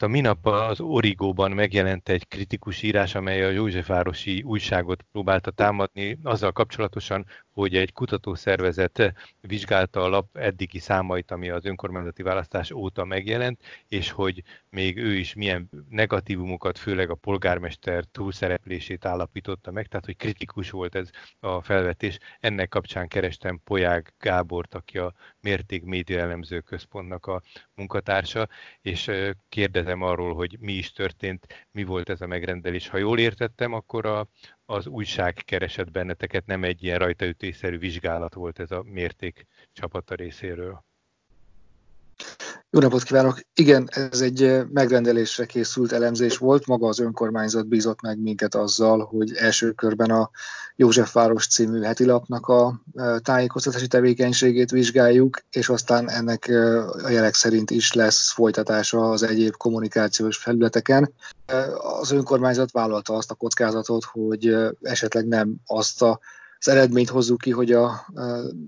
mert a minap az Origóban megjelent egy kritikus írás, amely a Józsefvárosi újságot próbálta támadni azzal kapcsolatosan, hogy egy kutatószervezet vizsgálta a lap eddigi számait, ami az önkormányzati választás óta megjelent, és hogy még ő is milyen negatívumokat, főleg a polgármester túlszereplését állapította meg, tehát hogy kritikus volt ez a felvetés. Ennek kapcsán kerestem Poják Gábort, aki a Mérték Média Elemző Központnak a munkatársa, és kérdezem arról, hogy mi is történt, mi volt ez a megrendelés. Ha jól értettem, akkor a, az újság keresett benneteket, nem egy ilyen rajtaütésszerű vizsgálat volt ez a mérték csapata részéről. Jó napot kívánok! Igen, ez egy megrendelésre készült elemzés volt. Maga az önkormányzat bízott meg minket azzal, hogy első körben a Józsefváros című hetilapnak a tájékoztatási tevékenységét vizsgáljuk, és aztán ennek a jelek szerint is lesz folytatása az egyéb kommunikációs felületeken. Az önkormányzat vállalta azt a kockázatot, hogy esetleg nem azt a az eredményt hozzuk ki, hogy a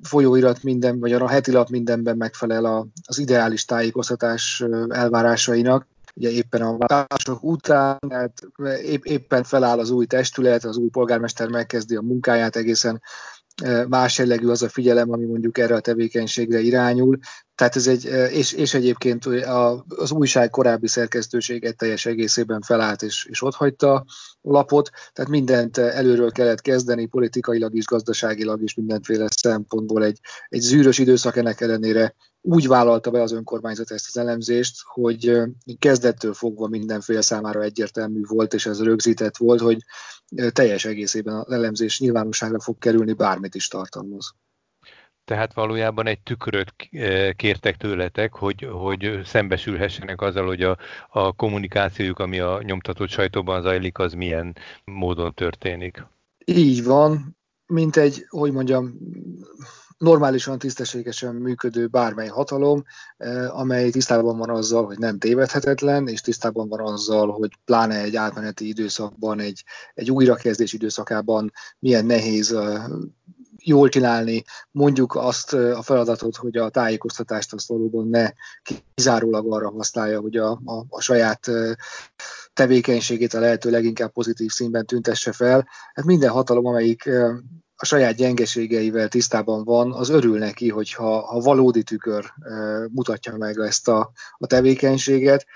folyóirat minden, vagy a heti lap mindenben megfelel a, az ideális tájékoztatás elvárásainak. Ugye éppen a választások után, hát épp, éppen feláll az új testület, az új polgármester megkezdi a munkáját, egészen más jellegű az a figyelem, ami mondjuk erre a tevékenységre irányul. Tehát ez egy, és, és egyébként az újság korábbi szerkesztőséget teljes egészében felállt és, és otthagyta a lapot, tehát mindent előről kellett kezdeni, politikailag is, gazdaságilag is mindenféle szempontból egy, egy zűrös időszak ennek ellenére úgy vállalta be az önkormányzat ezt az elemzést, hogy kezdettől fogva mindenféle számára egyértelmű volt, és ez rögzített volt, hogy teljes egészében az elemzés nyilvánosságra fog kerülni, bármit is tartalmaz. Tehát valójában egy tükröt kértek tőletek, hogy, hogy szembesülhessenek azzal, hogy a, a kommunikációjuk, ami a nyomtatott sajtóban zajlik, az milyen módon történik. Így van, mint egy, hogy mondjam, normálisan, tisztességesen működő bármely hatalom, eh, amely tisztában van azzal, hogy nem tévedhetetlen, és tisztában van azzal, hogy pláne egy átmeneti időszakban, egy, egy újrakezdés időszakában milyen nehéz eh, jól csinálni, mondjuk azt a feladatot, hogy a tájékoztatást azt valóban ne kizárólag arra használja, hogy a, a, a saját tevékenységét a lehető leginkább pozitív színben tüntesse fel. Hát minden hatalom, amelyik a saját gyengeségeivel tisztában van, az örül neki, hogyha ha valódi tükör mutatja meg ezt a, a tevékenységet.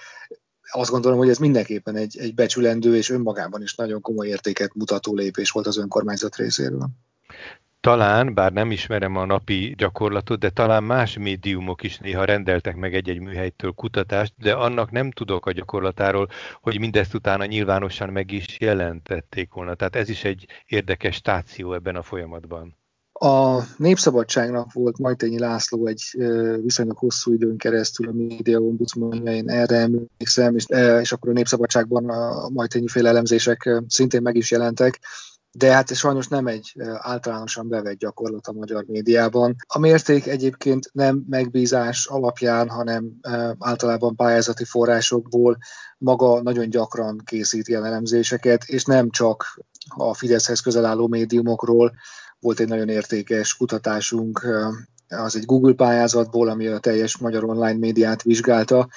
Azt gondolom, hogy ez mindenképpen egy, egy becsülendő és önmagában is nagyon komoly értéket mutató lépés volt az önkormányzat részéről talán, bár nem ismerem a napi gyakorlatot, de talán más médiumok is néha rendeltek meg egy-egy műhelytől kutatást, de annak nem tudok a gyakorlatáról, hogy mindezt utána nyilvánosan meg is jelentették volna. Tehát ez is egy érdekes stáció ebben a folyamatban. A Népszabadságnak volt Majtényi László egy viszonylag hosszú időn keresztül a média ombudsmanja, én erre emlékszem, és, és akkor a Népszabadságban a Majtényi féle szintén meg is jelentek de hát ez sajnos nem egy általánosan bevett gyakorlat a magyar médiában. A mérték egyébként nem megbízás alapján, hanem általában pályázati forrásokból maga nagyon gyakran készít ilyen elemzéseket, és nem csak a Fideszhez közel álló médiumokról, volt egy nagyon értékes kutatásunk, az egy Google pályázatból, ami a teljes magyar online médiát vizsgálta,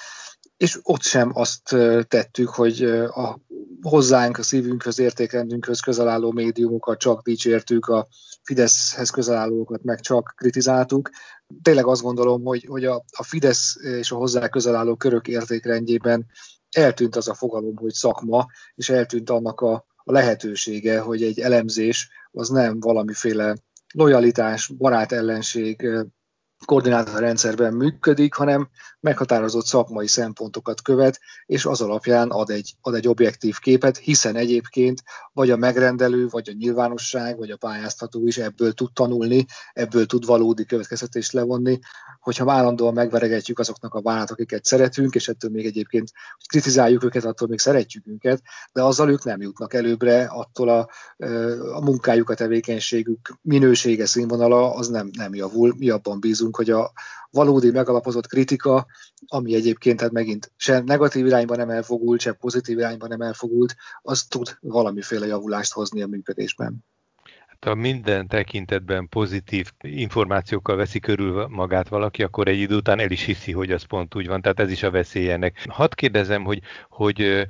és ott sem azt tettük, hogy a hozzánk, a szívünkhöz, értékrendünkhöz közel álló médiumokat csak dicsértük, a Fideszhez közel állókat meg csak kritizáltuk. Tényleg azt gondolom, hogy, hogy a, a Fidesz és a hozzá közel álló körök értékrendjében eltűnt az a fogalom, hogy szakma, és eltűnt annak a, a lehetősége, hogy egy elemzés az nem valamiféle lojalitás, barátellenség, koordinátorrendszerben működik, hanem meghatározott szakmai szempontokat követ, és az alapján ad egy, ad egy objektív képet, hiszen egyébként vagy a megrendelő, vagy a nyilvánosság, vagy a pályáztató is ebből tud tanulni, ebből tud valódi következtetést levonni, hogyha állandóan megveregetjük azoknak a vállalat, akiket szeretünk, és ettől még egyébként hogy kritizáljuk őket, attól még szeretjük őket, de azzal ők nem jutnak előbbre, attól a, a munkájuk, a tevékenységük minősége, színvonala az nem, nem javul. Mi abban bízunk, hogy a valódi megalapozott kritika, ami egyébként hát megint se negatív irányba nem elfogult, se pozitív irányba nem elfogult, az tud valamiféle javulást hozni a működésben ha minden tekintetben pozitív információkkal veszi körül magát valaki, akkor egy idő után el is hiszi, hogy az pont úgy van. Tehát ez is a veszélyenek. Hadd kérdezem, hogy, hogy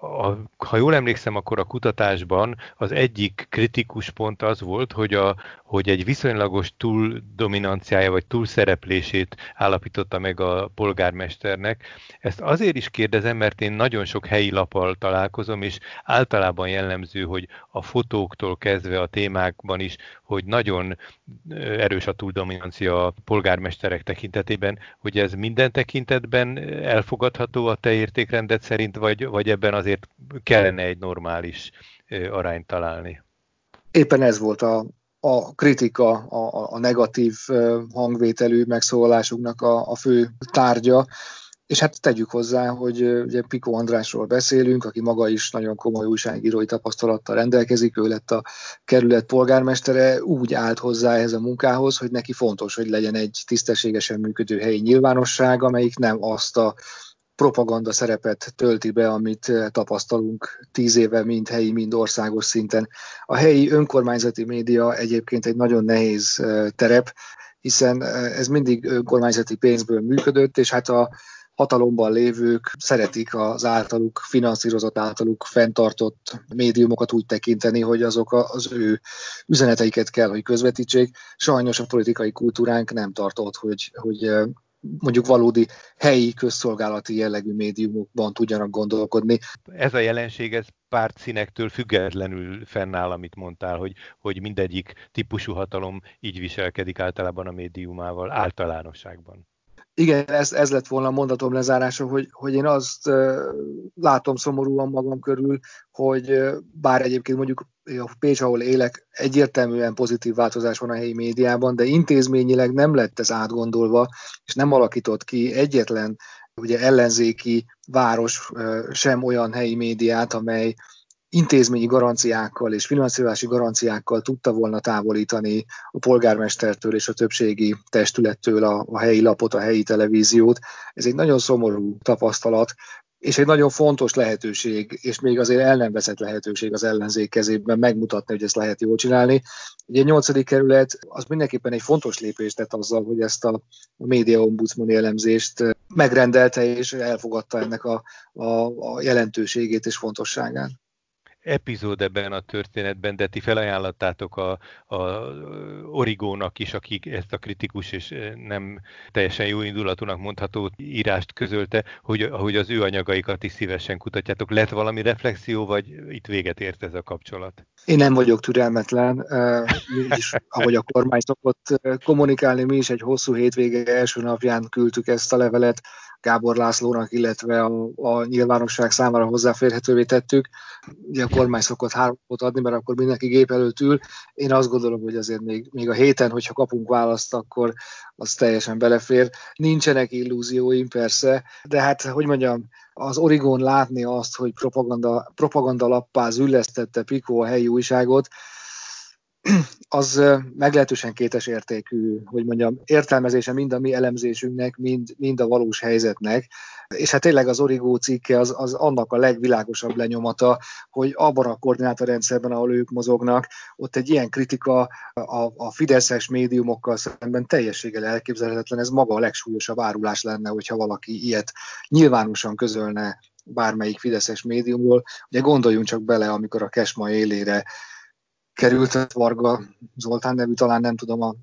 a, ha jól emlékszem, akkor a kutatásban az egyik kritikus pont az volt, hogy, a, hogy egy viszonylagos túldominanciája vagy túlszereplését állapította meg a polgármesternek. Ezt azért is kérdezem, mert én nagyon sok helyi lapal találkozom, és általában jellemző, hogy a fotóktól kezdve a témákban is, hogy nagyon erős a túldominancia a polgármesterek tekintetében, hogy ez minden tekintetben elfogadható a te értékrendet szerint, vagy, vagy ebben azért kellene egy normális arányt találni? Éppen ez volt a, a kritika, a, a negatív hangvételű megszólalásunknak a, a fő tárgya. És hát tegyük hozzá, hogy ugye Piko Andrásról beszélünk, aki maga is nagyon komoly újságírói tapasztalattal rendelkezik, ő lett a kerület polgármestere, úgy állt hozzá ehhez a munkához, hogy neki fontos, hogy legyen egy tisztességesen működő helyi nyilvánosság, amelyik nem azt a propaganda szerepet tölti be, amit eh, tapasztalunk tíz éve mind helyi, mind országos szinten. A helyi önkormányzati média egyébként egy nagyon nehéz eh, terep, hiszen eh, ez mindig önkormányzati pénzből működött, és hát a hatalomban lévők szeretik az általuk finanszírozott, általuk fenntartott médiumokat úgy tekinteni, hogy azok az ő üzeneteiket kell, hogy közvetítsék. Sajnos a politikai kultúránk nem tartott, hogy, hogy mondjuk valódi helyi közszolgálati jellegű médiumokban tudjanak gondolkodni. Ez a jelenség, ez pártszínektől függetlenül fennáll, amit mondtál, hogy, hogy mindegyik típusú hatalom így viselkedik általában a médiumával, általánosságban. Igen, ez, ez lett volna a mondatom lezárása, hogy, hogy én azt látom szomorúan magam körül, hogy bár egyébként mondjuk a Pécs, ahol élek, egyértelműen pozitív változás van a helyi médiában, de intézményileg nem lett ez átgondolva, és nem alakított ki egyetlen ugye ellenzéki város sem olyan helyi médiát, amely intézményi garanciákkal és finanszírozási garanciákkal tudta volna távolítani a polgármestertől és a többségi testülettől a, a helyi lapot, a helyi televíziót. Ez egy nagyon szomorú tapasztalat, és egy nagyon fontos lehetőség, és még azért el nem veszett lehetőség az ellenzék kezében megmutatni, hogy ezt lehet jól csinálni. Ugye a nyolcadik kerület az mindenképpen egy fontos lépést tett azzal, hogy ezt a, média ombudsmani elemzést megrendelte, és elfogadta ennek a, a, a jelentőségét és fontosságát epizód ebben a történetben, de ti felajánlottátok a, a Origónak is, akik ezt a kritikus és nem teljesen jó indulatúnak mondható írást közölte, hogy, hogy az ő anyagaikat is szívesen kutatjátok. Lett valami reflexió, vagy itt véget ért ez a kapcsolat? Én nem vagyok türelmetlen. Mi is, ahogy a kormány szokott kommunikálni, mi is egy hosszú hétvége első napján küldtük ezt a levelet Gábor Lászlónak, illetve a, a nyilvánosság számára hozzáférhetővé tettük. Ugye a kormány szokott három adni, mert akkor mindenki gép előtt ül. Én azt gondolom, hogy azért még, még a héten, hogyha kapunk választ, akkor az teljesen belefér. Nincsenek illúzióim persze, de hát, hogy mondjam, az Origon látni azt, hogy propaganda, propaganda lappá züllesztette Pico a helyi újságot, az meglehetősen kétes értékű, hogy mondjam, értelmezése mind a mi elemzésünknek, mind, mind a valós helyzetnek. És hát tényleg az Origó cikke az, az annak a legvilágosabb lenyomata, hogy abban a koordinátorrendszerben, ahol ők mozognak, ott egy ilyen kritika a, a fideszes médiumokkal szemben teljességgel elképzelhetetlen. Ez maga a legsúlyosabb árulás lenne, hogyha valaki ilyet nyilvánosan közölne bármelyik fideszes médiumról. Ugye gondoljunk csak bele, amikor a Kesma élére került Varga Zoltán nevű, talán nem tudom a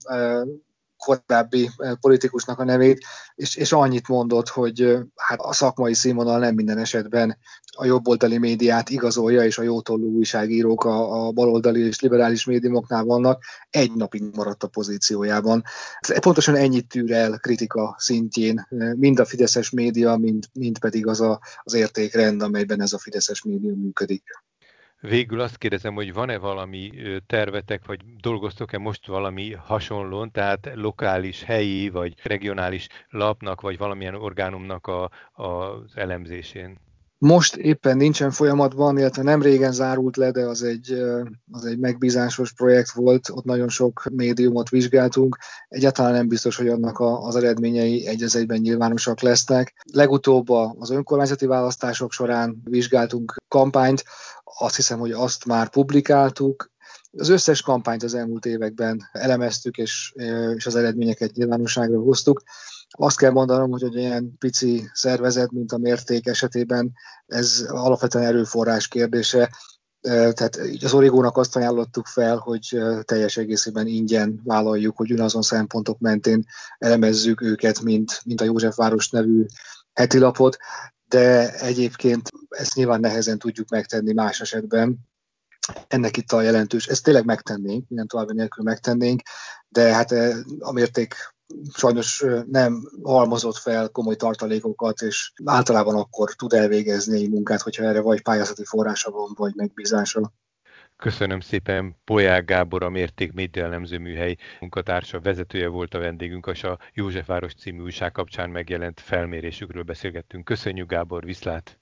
korábbi politikusnak a nevét, és, és annyit mondott, hogy hát a szakmai színvonal nem minden esetben a jobboldali médiát igazolja, és a jótollú újságírók a, a baloldali és liberális médiumoknál vannak, egy napig maradt a pozíciójában. Pontosan ennyit tűr el kritika szintjén, mind a fideszes média, mind, mind pedig az a, az értékrend, amelyben ez a fideszes média működik. Végül azt kérdezem, hogy van-e valami tervetek, vagy dolgoztok-e most valami hasonlón, tehát lokális, helyi, vagy regionális lapnak, vagy valamilyen orgánumnak a, az elemzésén? Most éppen nincsen folyamatban, illetve nem régen zárult le, de az egy, az egy megbízásos projekt volt, ott nagyon sok médiumot vizsgáltunk. Egyáltalán nem biztos, hogy annak az eredményei egy az egyben nyilvánosak lesznek. Legutóbb az önkormányzati választások során vizsgáltunk kampányt, azt hiszem, hogy azt már publikáltuk, Az összes kampányt az elmúlt években elemeztük, és, és az eredményeket nyilvánosságra hoztuk. Azt kell mondanom, hogy egy ilyen pici szervezet, mint a mérték esetében, ez alapvetően erőforrás kérdése. Tehát az Origónak azt ajánlottuk fel, hogy teljes egészében ingyen vállaljuk, hogy ugyanazon szempontok mentén elemezzük őket, mint, mint a Józsefváros nevű heti lapot, de egyébként ezt nyilván nehezen tudjuk megtenni más esetben, ennek itt a jelentős, ezt tényleg megtennénk, minden további nélkül megtennénk, de hát a mérték sajnos nem halmozott fel komoly tartalékokat, és általában akkor tud elvégezni egy munkát, hogyha erre vagy pályázati forrása van, vagy megbízása. Köszönöm szépen, Polyák Gábor, a Mérték Média Elemző Műhely munkatársa, vezetője volt a vendégünk, és a Józsefváros című újság kapcsán megjelent felmérésükről beszélgettünk. Köszönjük, Gábor, viszlát!